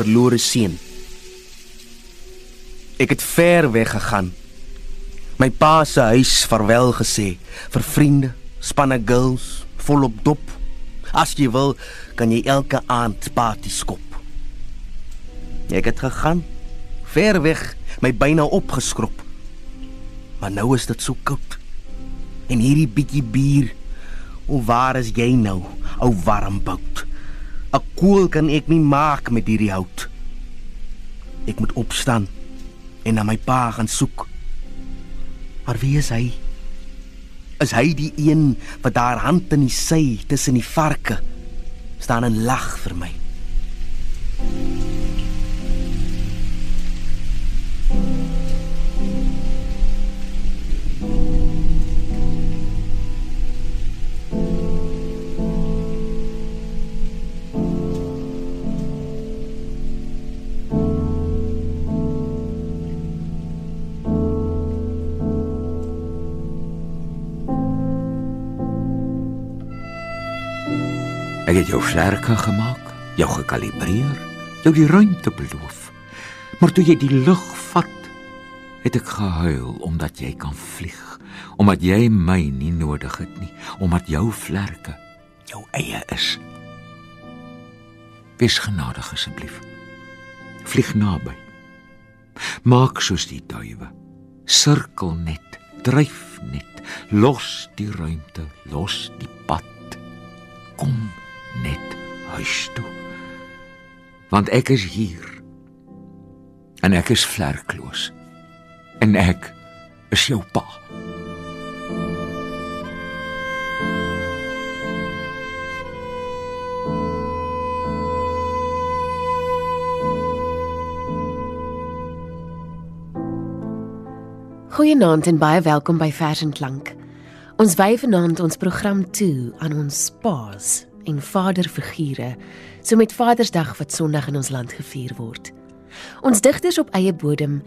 verlore seun. Ek het ver weg gegaan. My pa se huis verwel gesê vir vriende, spanne girls, volop dop. As jy wil, kan jy elke aand party skop. Ek het gegaan ver weg, my byna opgeskrop. Maar nou is dit so koud. En hierdie bietjie bier, hoe waar is jy nou, ou warm bout? 'n Koel kan ek nie maak met hierdie hout. Ek moet opstaan en na my pa gaan soek. Maar wie is hy? Is hy die een wat daar hand in die sy tussen die varke staan en lag vir my? Het jou vlerke gemaak, jou gekalibreer, jou die ruimte beloof. Maar toe jy die lug vat, het ek gehuil omdat jy kan vlieg, omdat jy my nie nodig het nie, omdat jou vlerke jou eie is. Wees genadig asseblief. Vlieg naby. Maak soos die duwe. Sirkel net, dryf net, los die ruimte, los die pad. Kom net huis toe. Want ek is hier. En ek is vlerkloos. En ek is jou pa. Goeienaand en baie welkom by Vers en Klank. Ons wy vanaand ons program toe aan ons paas en vaderfigure, so met Vadersdag wat Sondag in ons land gevier word. Ons digters op eie bodem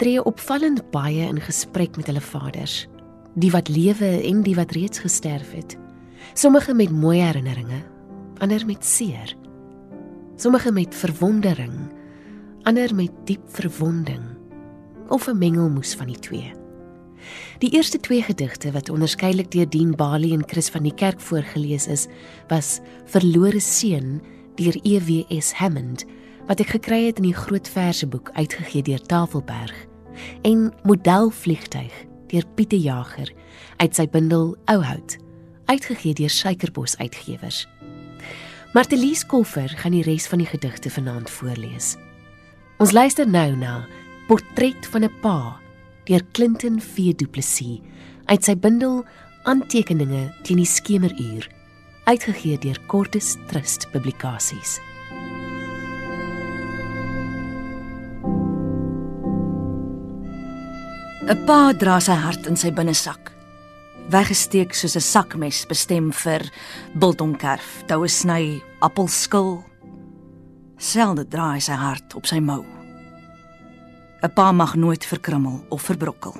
tree opvallend baie in gesprek met hulle vaders, die wat lewe en die wat reeds gesterf het. Sommige met mooi herinneringe, ander met seer. Sommige met verwondering, ander met diep verwonding of 'n mengelmoes van die twee. Die eerste twee gedigte wat onderskeidelik deur Dean Bali en Chris van die Kerk voorgeles is, was Verlore Seun deur EWS Hammond wat ek gekry het in die Groot Verseboek uitgegee deur Tafelberg en Modelvliegtuig deur Pieter Jager uit sy bundel Ouhout uitgegee deur Suikerbos Uitgewers. Martelies Koffer gaan die res van die gedigte vanaand voorlees. Ons luister nou na Portret van 'n Pa deur Clinton V Du Plessis uit sy bundel Aantekeninge teen die skemeruur uitgegee deur Cortes Trust Publikasies. 'n Pa dra sy hart in sy binnesak. Weggesteek soos 'n sakmes bestem vir biltongkerf, toue sny, appelskil. Selde dra hy sy hart op sy mou. 'n Pa mag nooit verkrummel of verbrokkel.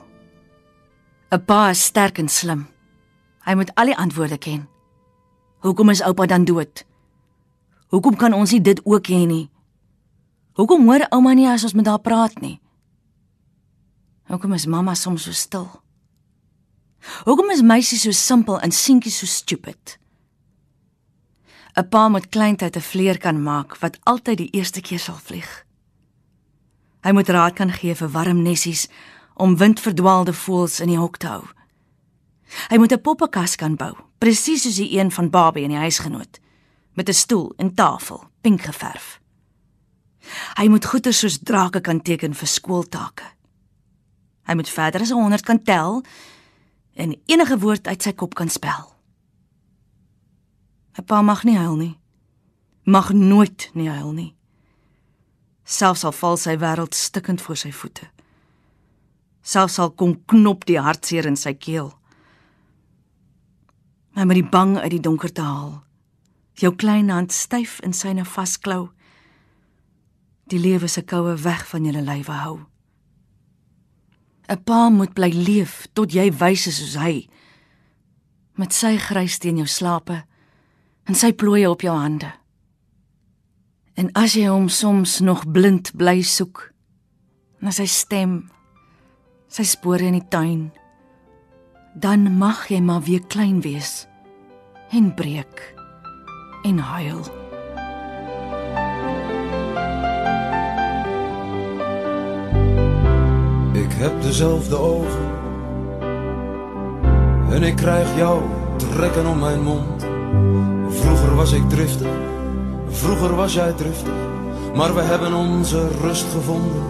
'n Pa is sterk en slim. Hy moet al die antwoorde ken. Hoekom is oupa dan dood? Hoekom kan ons nie dit ook hê nie? Hoekom hoor ouma nie as ons met haar praat nie? Hoekom is mamma soms so stil? Hoekom is meisie so simpel en seentjie so stupid? 'n Pa moet kleintyd 'n vleer kan maak wat altyd die eerste keer sal vlieg. Hy moet raad kan gee vir warm nessies om windverdwaalde voëls in die hok te hou. Hy moet 'n poppekas kan bou, presies soos die een van Barbie in die huisgenoot, met 'n stoel en tafel, pink geverf. Hy moet goeie soos drake kan teken vir skooltake. Hy moet verder as 100 kan tel en enige woord uit sy kop kan spel. 'n Pa mag nie huil nie. Mag nooit nie huil nie. Selfs al val sy wêreld stikkend voor sy voete. Selfs al kom knop die hartseer in sy keel. Hy moet die bang uit die donkerte haal. Jou klein hand styf in syne vasklou. Die lewe se koue weg van julle lywe hou. 'n Pa moet bly leef tot jy wys is soos hy. Met sy grys teen jou slape en sy plooie op jou hande. En as jy hom soms nog blind bly soek, na sy stem, sy spore in die tuin, dan mag jy maar weer klein wees en breek en huil. Ik heb dezelfde ogen en ik krijg jou trekken om mijn mond. Vroeger was ik driftig, vroeger was jij driftig, maar we hebben onze rust gevonden.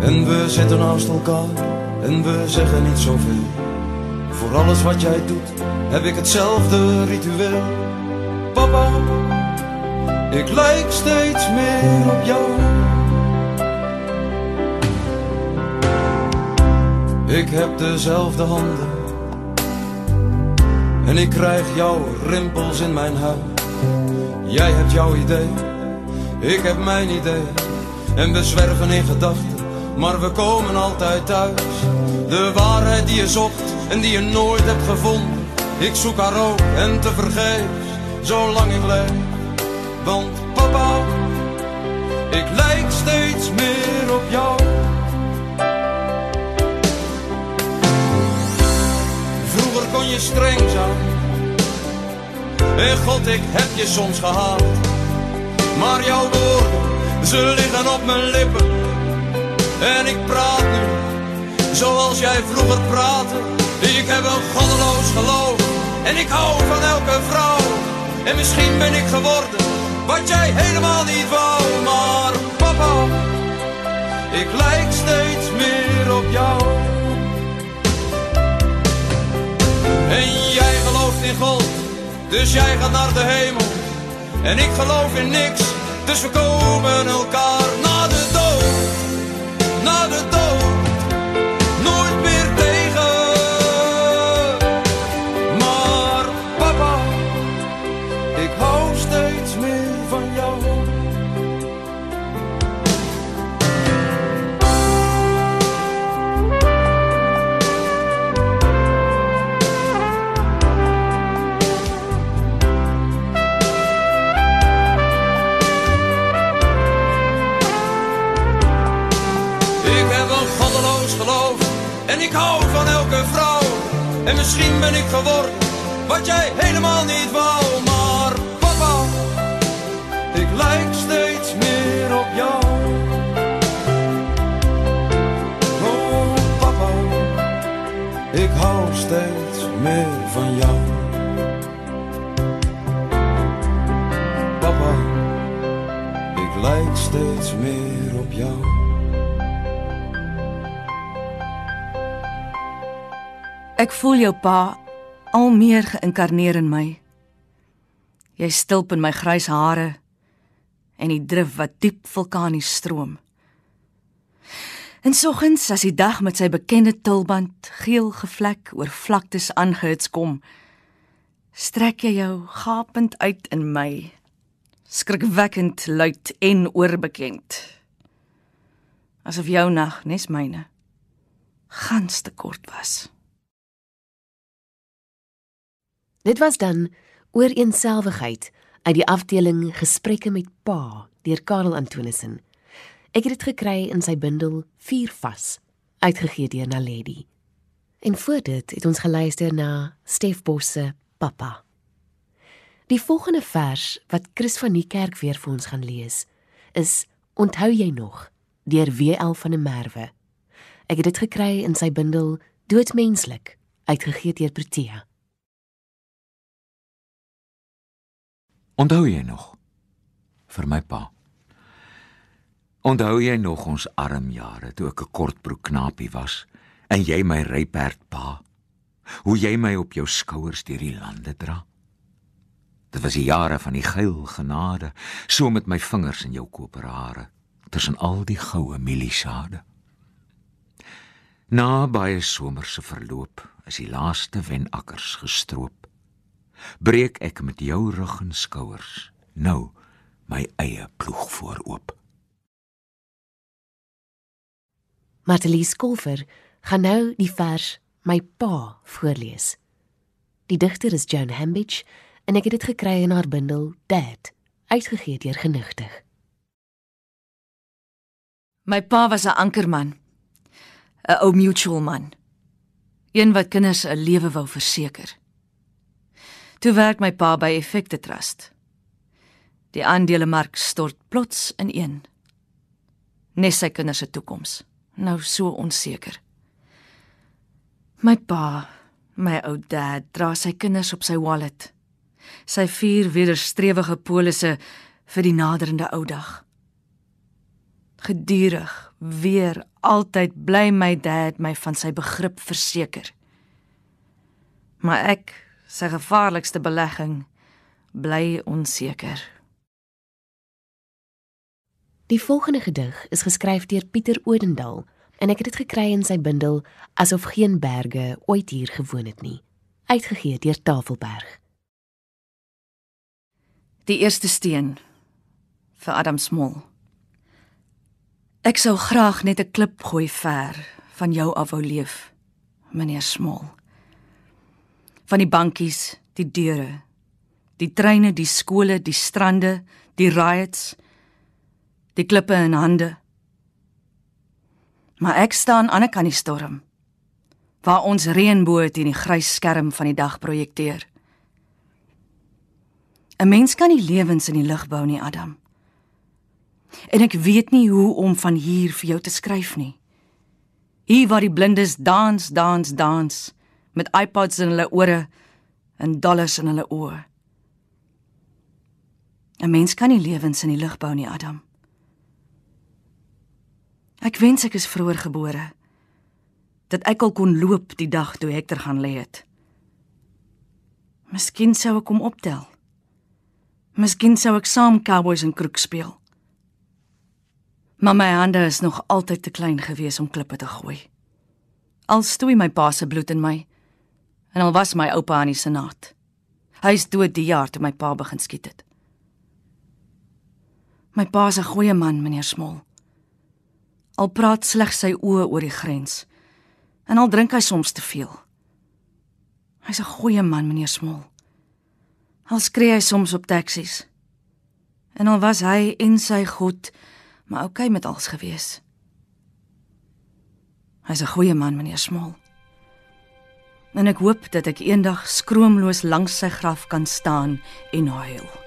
En we zitten naast elkaar en we zeggen niet zoveel. Voor alles wat jij doet heb ik hetzelfde ritueel. Papa, ik lijk steeds meer op jou. Ik heb dezelfde handen. En ik krijg jouw rimpels in mijn huid. Jij hebt jouw idee, ik heb mijn idee. En we zwerven in gedachten, maar we komen altijd thuis. De waarheid die je zocht en die je nooit hebt gevonden. Ik zoek haar ook en te vergeefs, zolang ik leef. Want papa, ik lijk steeds meer op jou. Vroeger kon je streng zijn. En God, ik heb je soms gehaat. Maar jouw woorden, ze liggen op mijn lippen. En ik praat nu, zoals jij vroeger praatte. Ik heb een goddeloos geloof. En ik hou van elke vrouw. En misschien ben ik geworden, wat jij helemaal niet wou. Maar papa, ik lijk steeds meer op jou. En jij gelooft in God, dus jij gaat naar de hemel. En ik geloof in niks, dus we komen elkaar na de dood. Na de dood, ik hou van elke vrouw. En misschien ben ik geworden wat jij helemaal niet wou. Maar papa, ik lijk steeds meer op jou. Oh papa, ik hou steeds meer Ek voel jou pa al meer geïnkarneer in my. Jy stilp in my grys hare en die drif wat diep vulkanies stroom. En soggens as die dag met sy bekende tulband geel gevlek oor vlaktes aangehits kom, strek jy jou gapend uit in my, skrikwekkend luid en oorbekend. Asof jou nag nes myne gans te kort was. Dit was dan oor eenselwigheid uit die afdeling Gesprekke met Pa deur Karel Antonissen. Ek het dit gekry in sy bundel Vier vas, uitgegee deur Naledi. En voor dit het ons geluister na Stef Bosse Papa. Die volgende vers wat Chris van die kerk weer vir ons gaan lees, is Onthou jy nog deur WL van der Merwe. Ek het dit gekry in sy bundel Doodmenslik, uitgegee deur Protea. Onthou jy nog vir my pa? Onthou jy nog ons arm jare toe ek 'n kortbroek knapie was en jy my ryperd pa? Hoe jy my op jou skouers deur die lande dra? Dit was die jare van die geil genade, so met my vingers in jou koperhare tussen al die goue mieliesade. Na baie somerse verloop is die laaste wenakkers gestroop breek ek met jou rug en skouers nou my eie ploeg vooroop. Martelie Skolfer gaan nou die vers My pa voorlees. Die digter is Joan Hambidge en ek het dit gekry in haar bundel Dad, uitgegee deur Genigtig. My pa was 'n ankerman. 'n Ou mutual man. Een wat kinders 'n lewe wou verseker. Toe werk my pa by Effekte Trust. Die aandelemark stort plots ineen. Nes sy kinders se toekoms. Nou so onseker. My pa, my ou dad, dra sy kinders op sy wallet. Sy vier wederstrewige polisse vir die naderende ou dag. Gedurig, weer, altyd bly my dad my van sy begrip verseker. Maar ek, sy gevaarlikste belegging, bly onseker. Die volgende gedig is geskryf deur Pieter Odendaal en ek het dit gekry in sy bundel Asof geen berge ooit hier gewoon het nie, uitgegee deur Tafelberg. Die eerste steen vir Adam Small. Ek sou graag net 'n klip gooi ver van jou af wou leef, meneer Small. Van die bankies, die deure, die treine, die skole, die strande, die riots, die klippe in hande. Maar ek staan aan 'n kant die storm waar ons reënboog teen die grys skerm van die dag projekteer. 'n Mens kan nie lewens in die lug bou nie, Adam. En ek weet nie hoe om van hier vir jou te skryf nie. Hier waar die blindes dans, dans, dans met iPods in hulle ore en dollars in hulle oë. 'n Mens kan nie lewens in die lug bou nie, Adam. Ek wens ek is vroeër gebore. Dat ek al kon loop die dag toe Hector gaan lê het. Miskien sou ek hom optel. Miskien sou ek saam cowboys en kroeg speel. Maar my hande is nog altyd te klein gewees om klippe te gooi. Al stoei my pa se bloed in my en al was my oupa aan die senaat. Hy is dood die jaar toe my pa begin skiet het. My pa is 'n goeie man, meneer Smol. Al praat slegs sy oë oor die grens en al drink hy soms te veel. Hy's 'n goeie man, meneer Smol. Al skree hy soms op taksies. En al was hy en sy goed maar oukei okay met alles gewees. Hy's 'n goeie man, meneer Smol. En ek hoop dat ek eendag skroomloos langs sy graf kan staan en huil.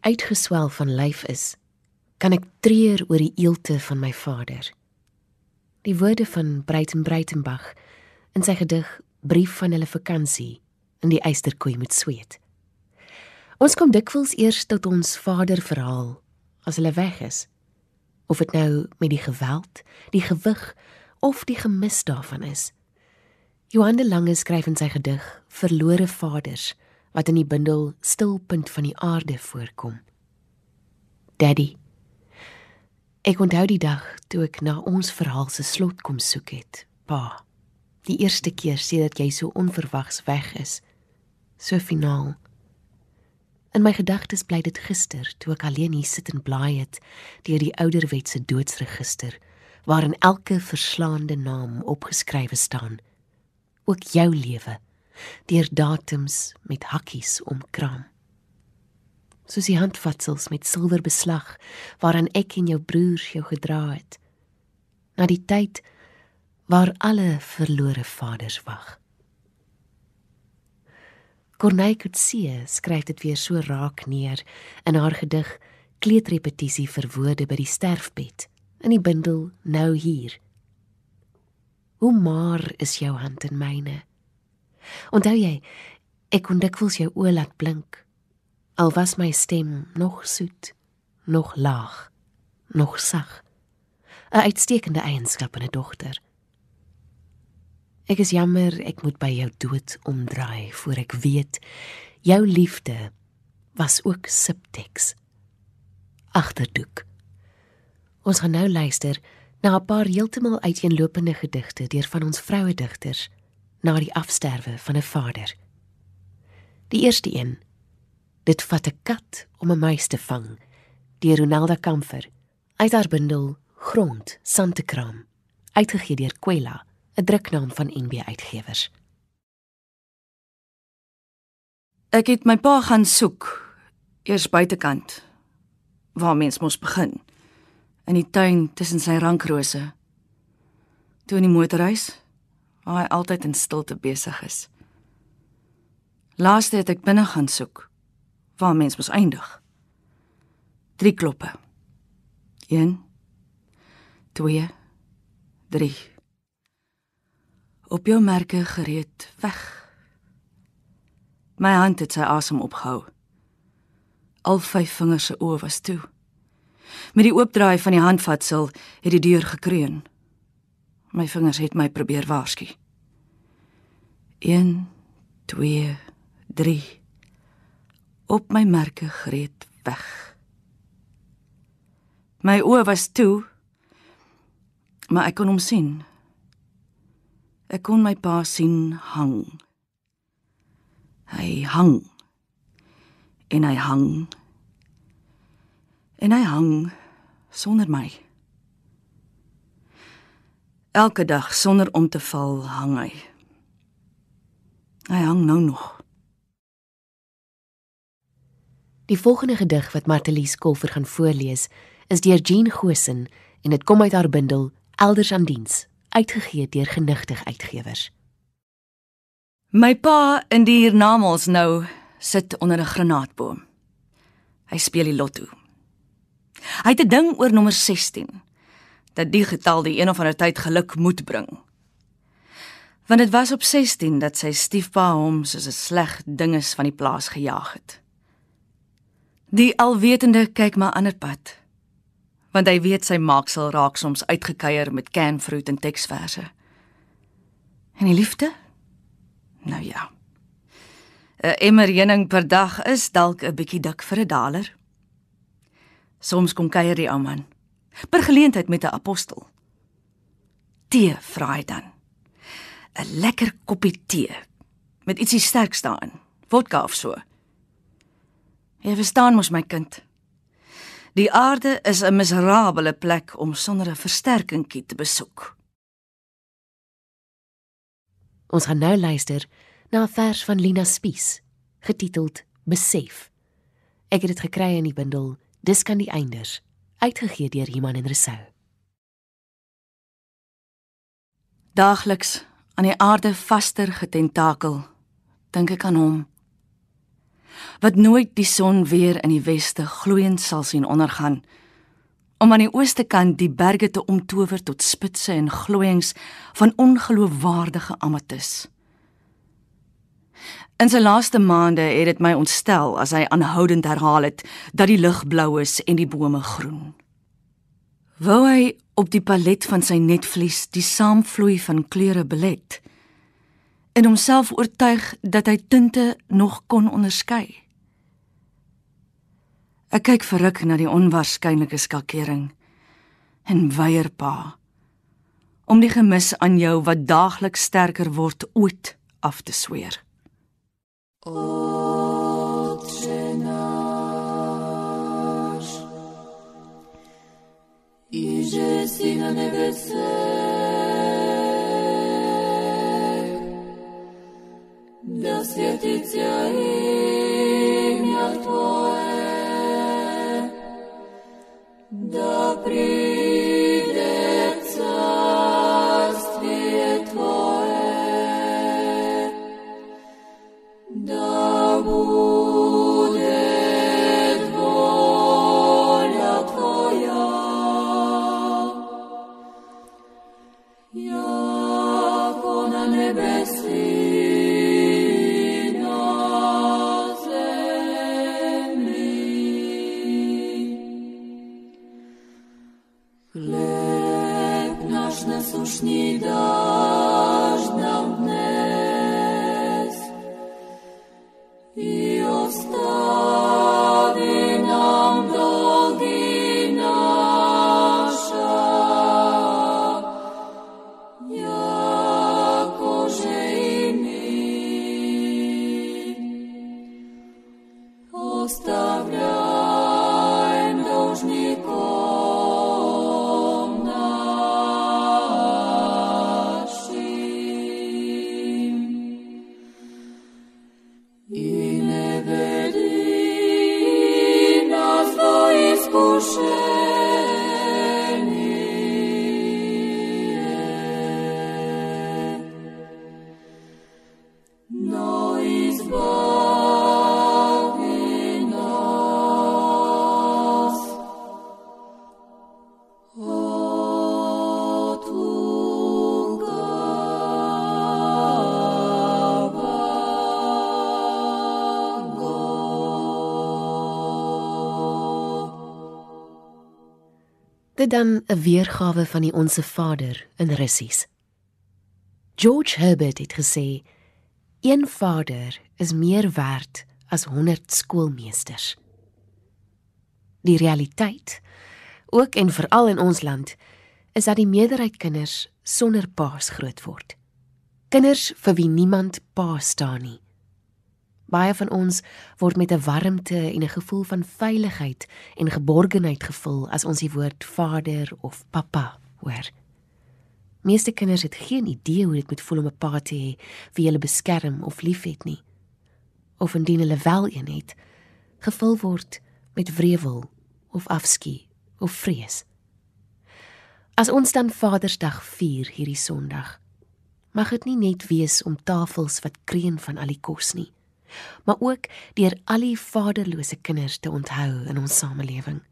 Uitgeswel van lyf is, kan ek treur oor die eelte van my vader. Die woorde van Breiten Breitenbach in sy gedig Brief van hulle vakansie in die eysterkoei met sweet. Ons kom dikwels eers tot ons vader verhaal as hulle weg is. Of dit nou met die geweld, die gewig of die gemis daarvan is. Johan de Lange skryf in sy gedig Verlore Vaders wat in die bundel Stilpunt van die aarde voorkom. Daddy. Ek onthou die dag toe ek na ons verhaal se slot kom soek het. Pa. Die eerste keer sedert jy so onverwags weg is. So finaal. In my gedagtes bly dit gister toe ek alleen hier sit en blaai het deur die ouderwetse doodsregister waarin elke verslaande naam opgeskrywe staan. Ook jou lewe deur datums met hakkies omkraam. Soos die handvatsels met silwer beslag waaraan ek en jou broer jou gedra het. Na die tyd waar alle verlore vaders wag. Corneille Coetzee skryf dit weer so raak neer in haar gedig Kleedrepetisie vir woorde by die sterfbed in die bundel Nou hier. Hoe maar is jou hand in myne? Onthou jy ek kon dikwels jou oë laat blink al was my stem nog soet, nog laag, nog sag. 'n Uitstekende eienskap in 'n dogter. Ek is jammer ek moet by jou dood omdraai voor ek weet jou liefde was ook subteks. Agterdoek. Ons gaan nou luister na 'n paar heeltemal uiteenlopende gedigte deur van ons vroue digters na die afsterwe van 'n vader. Die eerste een. Dit vat 'n kat om 'n muis te vang deur Ronaldo Kamfer uit haar bundel Grond Santekram uitgegee deur Kwela 'n druknaam van NB Uitgewers. Ek het my pa gaan soek eers buitekant waar mens mos begin in die tuin tussen sy rankrose. Toe in die motorhuis waar hy altyd in stilte besig is. Laaste het ek binne gaan soek waar mens mos eindig. Drie kloppe. 1 2 3 op jou merke gereed weg. My hand het sy asem opgehou. Al vyf vingers se oë was toe. Met die oopdraai van die handvatsel het die deur gekreun. My vingers het my probeer waarsku. 1 2 3 op my merke gereed weg. My oë was toe, maar ek kon hom sien. Ek kon my pa sien hang. Hy hang. En hy hang. En hy hang sonder my. Elke dag sonder om te val hang hy. Hy hang nou nog. Die volgende gedig wat Martelies Kolfer gaan voorlees, is deur Jean Gosen en dit kom uit haar bundel Elders aan diens uitgegee deur genigtig uitgewers. My pa in die hiernamaals nou sit onder 'n granaatboom. Hy speel die lotto. Hy het 'n ding oor nommer 16 dat die getal die een of ander tyd geluk moet bring. Want dit was op 16 dat sy stiefpa hom soos 'n sleg dinges van die plaas gejaag het. Die alwetende kyk maar ander pad want hy weet sy maaksel raak soms uitgekeier met canfruit en teksverse. En die liefde? Nou ja. 'n Emmer heuning per dag is dalk 'n bietjie dik vir 'n daler. Soms kom kuier die ou man per geleentheid met 'n apostel. Tee vra hy dan. 'n Lekker koppie tee met ietsie sterks daarin. Vodka of so. Jy verstaan mos my kind. Die aarde is 'n miserabele plek om sonder 'n versterkingkie te besoek. Ons gaan nou luister na 'n vers van Lina Spies, getiteld Besef. Ek het dit gekry in die bundel Dis kan die einders, uitgegee deur Iman en Resou. Daagliks aan die aarde vaster getentakel, dink ek aan hom wat nooit die son weer in die weste gloeiend sal sien ondergaan om aan die ooste kant die berge te omtower tot spitse en glooiings van ongeloofwaardige amatis. In sy laaste maande het dit my ontstel as hy aanhoudend herhaal het dat die lug blou is en die bome groen. Wou hy op die palet van sy netvlies die saamvloei van kleure belet en homself oortuig dat hy tinte nog kon onderskei. Ek kyk verruk na die onwaarskynlike skakering en weier pa om die gemis aan jou wat daagliks sterker word ooit af te sweer. O, E że si da svjeticja dan 'n weergawe van die Onse Vader in Russies. George Herbert het gesê: "Een vader is meer werd as 100 skoolmeesters." Die realiteit, ook en veral in ons land, is dat die meerderheid kinders sonder paas groot word. Kinders vir wie niemand pa staan nie. Baie van ons word met 'n warmte en 'n gevoel van veiligheid en geborgenheid gevul as ons die woord vader of pappa hoor. Meeste kinders het geen idee hoe dit moet voel om 'n pa te hê wie hulle beskerm of liefhet nie. Of indien hulle wel een het, gevul word met wrevel of afskie of vrees. As ons dan Vadersdag vier hierdie Sondag, mag dit nie net wees om tafels wat kreun van al die kos nie, maar ook deur al die vaderlose kinders te onthou in ons samelewing.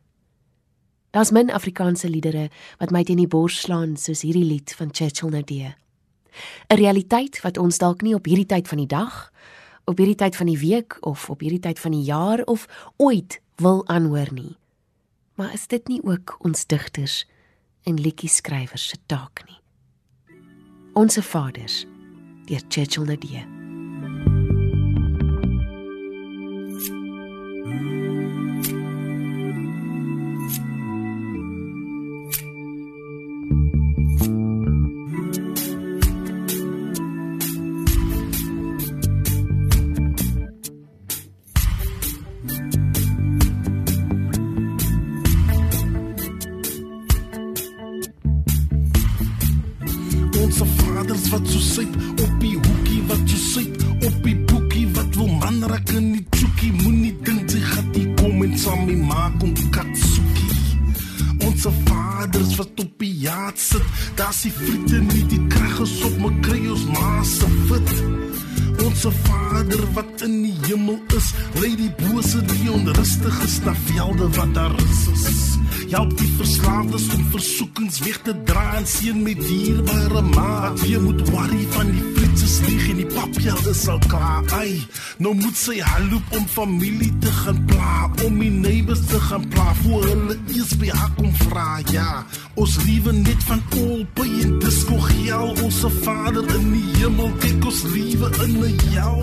Daar's min Afrikaanse liedere wat my teen die bors slaan soos hierdie lied van Churchill Nadia. 'n Realiteit wat ons dalk nie op hierdie tyd van die dag, op hierdie tyd van die week of op hierdie tyd van die jaar of ooit wil aanhoor nie. Maar is dit nie ook ons digters en liedjieskrywers se taak nie? Onse Vaders deur Churchill Nadia. Versoekings weg te dra en seën met dierbare ma. Wat weer moet worry van die flitses lieg en die papjel is al klaar. Ai, nou moet sy halloop om familie te gaan pla, om die neighbors te gaan pla voor hulle eers by haar kom vra. Ja, ons liewe net van olpe en disco geel, ons Vader in die hemel, kyk ons liewe in jou.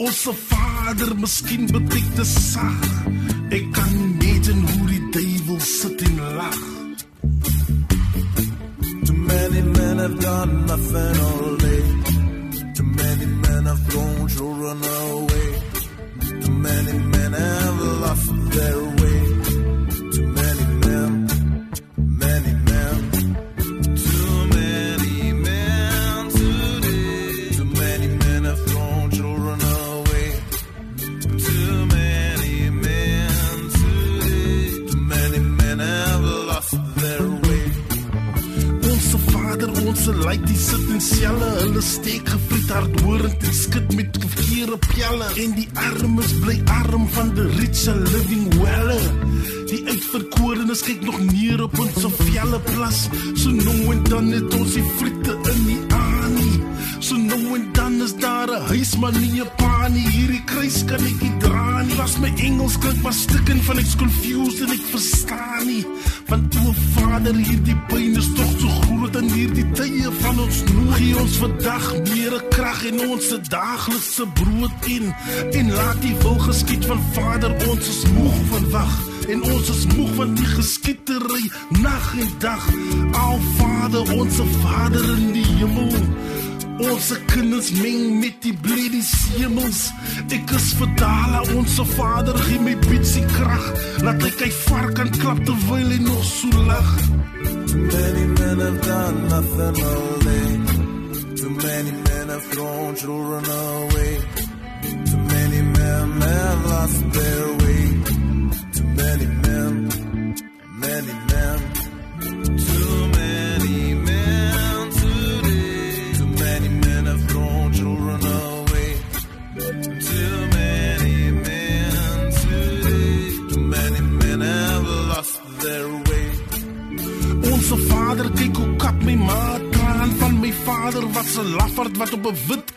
Ons Vader, miskien betrek te sag. Ek kan done nothing all day. Too many men have thrown children away. Too many men have lost their way. Ons laitie sit in selle, hulle steek gefriet hardhorend en skud met verkeerde pelle. En die armes bly arm van the rich are living well. Die uitverkorenes kyk nog neer op ons op velle plas. So nou en dan het ons die friete in die aanie. So nou en dan is daar 'n huis maar nie 'n nie. Hierdie kruis kan ek nie dra nie. Was my Engels klink maar stukken van ek's confused en ek verstaan nie. Want o Vader, hierdie pyn is tog so groot in hierdie tye van ons nood. Gee ons vandag meer krag en ons se daaglikse brood in en laat die wil geskied van Vader ons is moeg van wag en ons is moeg van die geskietery nag en dag. Al Vader, ons Vader in die hemel. Ons kinders meng met die blede semels. Ek is verdala, ons Vader gee my bitsie krag. Laat hy vark kan klap terwyl hy nog so lag. Many men have done nothing all day. Too many men have thrown children away. Too many men have lost their way. Too many men, many men. Too many lafaard wat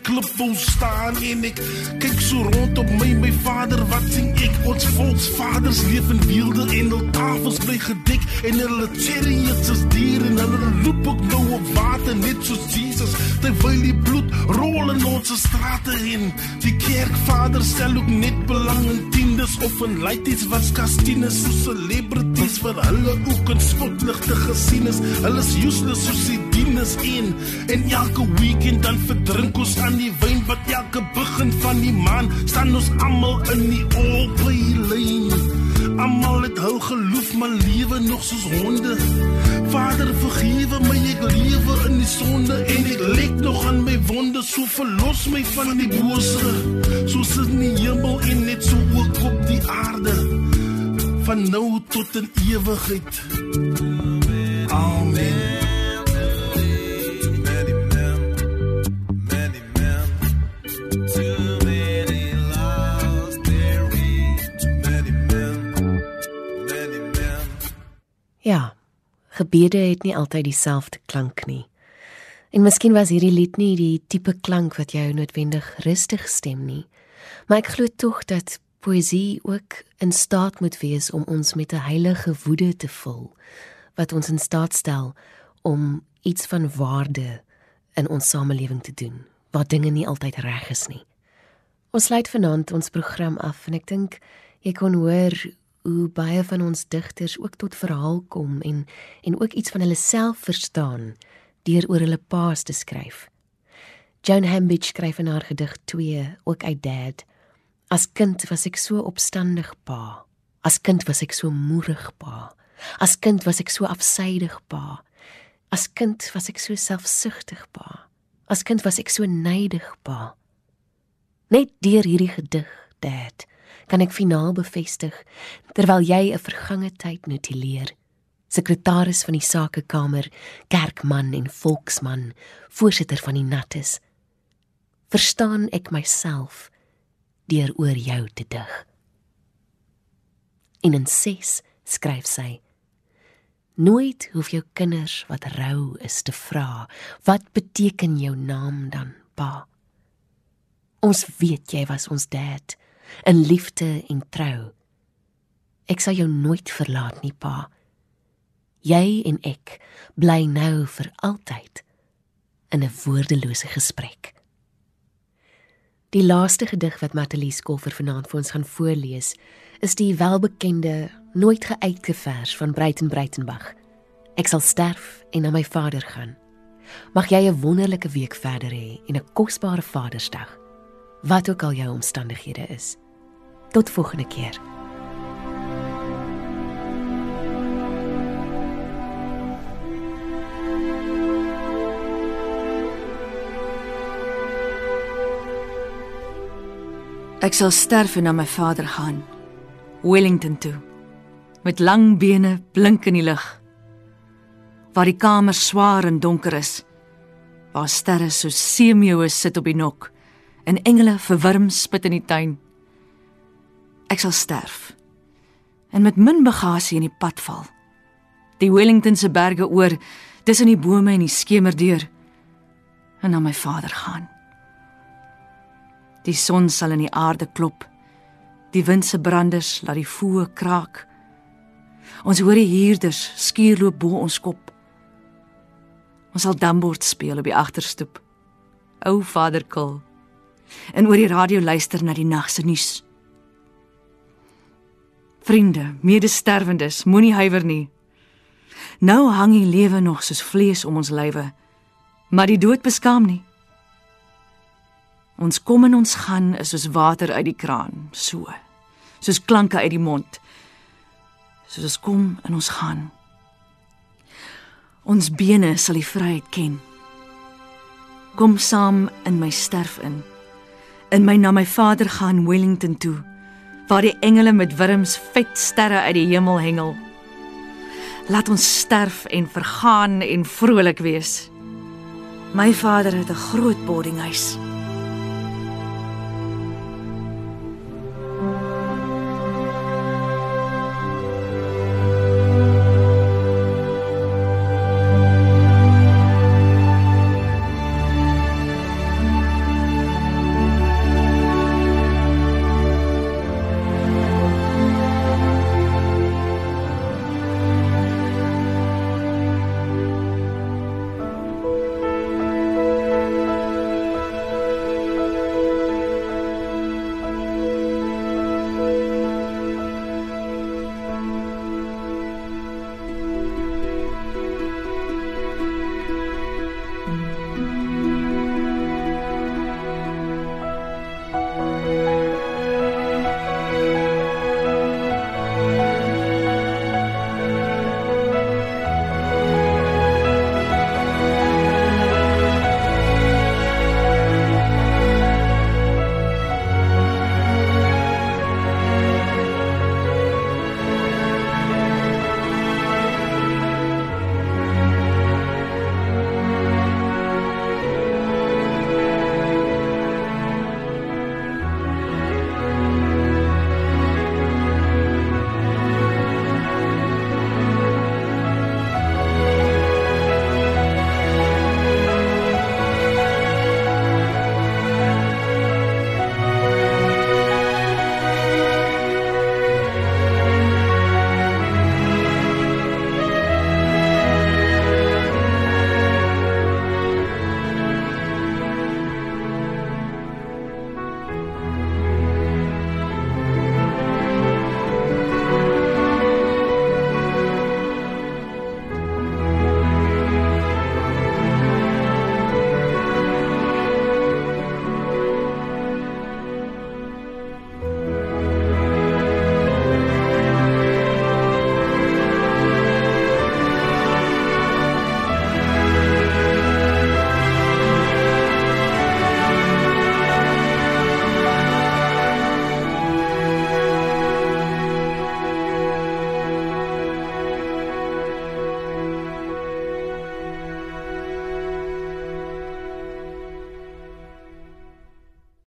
wou staan en ek kyk so rond op my my vader wat sien ek? Ons volks vaders leef in weelde en hul tafels bly gedek en hulle chariots is diere en hulle loop ook nou op water net soos Jesus terwyl die bloed rol in ons strate en die kerkvader stel ook net belang in tiendes of in leities wat skastines so celebrities vir hulle ook in spotligte gesien is. Hulle is useless soos die dienes een en elke weekend dan verdrink ons aan die wyn wat elke begin van die maan staan ons almal in die open lane Almal het hul geloof maar lewe nog soos honde. Vader vergewe my ek lewe in die sonde en ek lek nog aan my wonde so verlos my van die bose. Soos in die hemel en net so ook op die aarde. Van nou tot in ewigheid. Amen. Gebede het nie altyd dieselfde klank nie. En miskien was hierdie lied nie die tipe klank wat jou noodwendig rustig stem nie. Maar ek glo tog dat poësie ook in staat moet wees om ons met 'n heilige woede te vul wat ons in staat stel om iets van waarde in ons samelewing te doen waar dinge nie altyd reg is nie. Ons sluit vanaand ons program af en ek dink jy kon hoor hoe baie van ons digters ook tot verhaal kom en en ook iets van hulle self verstaan deur oor hulle paas te skryf. Joan Hambidge skryf in haar gedig 2 ook uit Dad. As kind was ek so opstandig pa. As kind was ek so moerig pa. As kind was ek so afsydig pa. As kind was ek so selfsugtig pa. As kind was ek so nydig pa. Net deur hierdie gedig, Dad, kan ek finaal bevestig terwyl jy 'n vergange tyd notuleer. Sekretaris van die sakekamer, kerkman en volksman, voorsitter van die nattes. Verstaan ek myself deur oor jou te dig. En in 6 skryf sy: Nooit hoef jou kinders wat rou is te vra, wat beteken jou naam dan, pa? Ons weet jy was ons dad in liefde en trou. Ek sal jou nooit verlaat nie, pa. Jy en ek bly nou vir altyd in 'n woordelose gesprek. Die laaste gedig wat Matelies Kolfer vanaand vir ons gaan voorlees, is die welbekende Nooit geuite vers van Breiten Breitenbach. Ek sal sterf en na my vader gaan. Mag jy 'n wonderlike week verder hê en 'n kosbare Vadersdag. Wat ook al jou omstandighede is. Tot volgende keer. Ek sal sterf en na my vader gaan. Wellington toe. Met lang bene blink in die lug. Waar die kamer swaar en donker is waar sterre so seemeeue sit op die nok en engele verwurm spit in die tuin. Ek sal sterf en met min bagasie in die pad val. Die Wellington se berge oor, tussen die bome en die skemerdeur en na my vader gaan. Die son sal in die aarde klop. Die wind se branders laat die voë kraak. Ons hoor die huurders skuurloop bo ons kop. Ons sal dambord speel op die agterstoep. Ou vader Kil. En oor die radio luister na die nag se nuus. Vriende, medesterwendes, moenie huiwer nie. Nou hang die lewe nog soos vlees om ons lywe, maar die dood beskaam nie. Ons kom en ons gaan is soos water uit die kraan, so. Soos klanke uit die mond. Soos ons kom en ons gaan. Ons bene sal die vryheid ken. Kom saam in my sterf in. In my na my vader gaan Wellington toe, waar die engele met wurms vet sterre uit die hemel hengel. Laat ons sterf en vergaan en vrolik wees. My vader het 'n groot boardinghuis.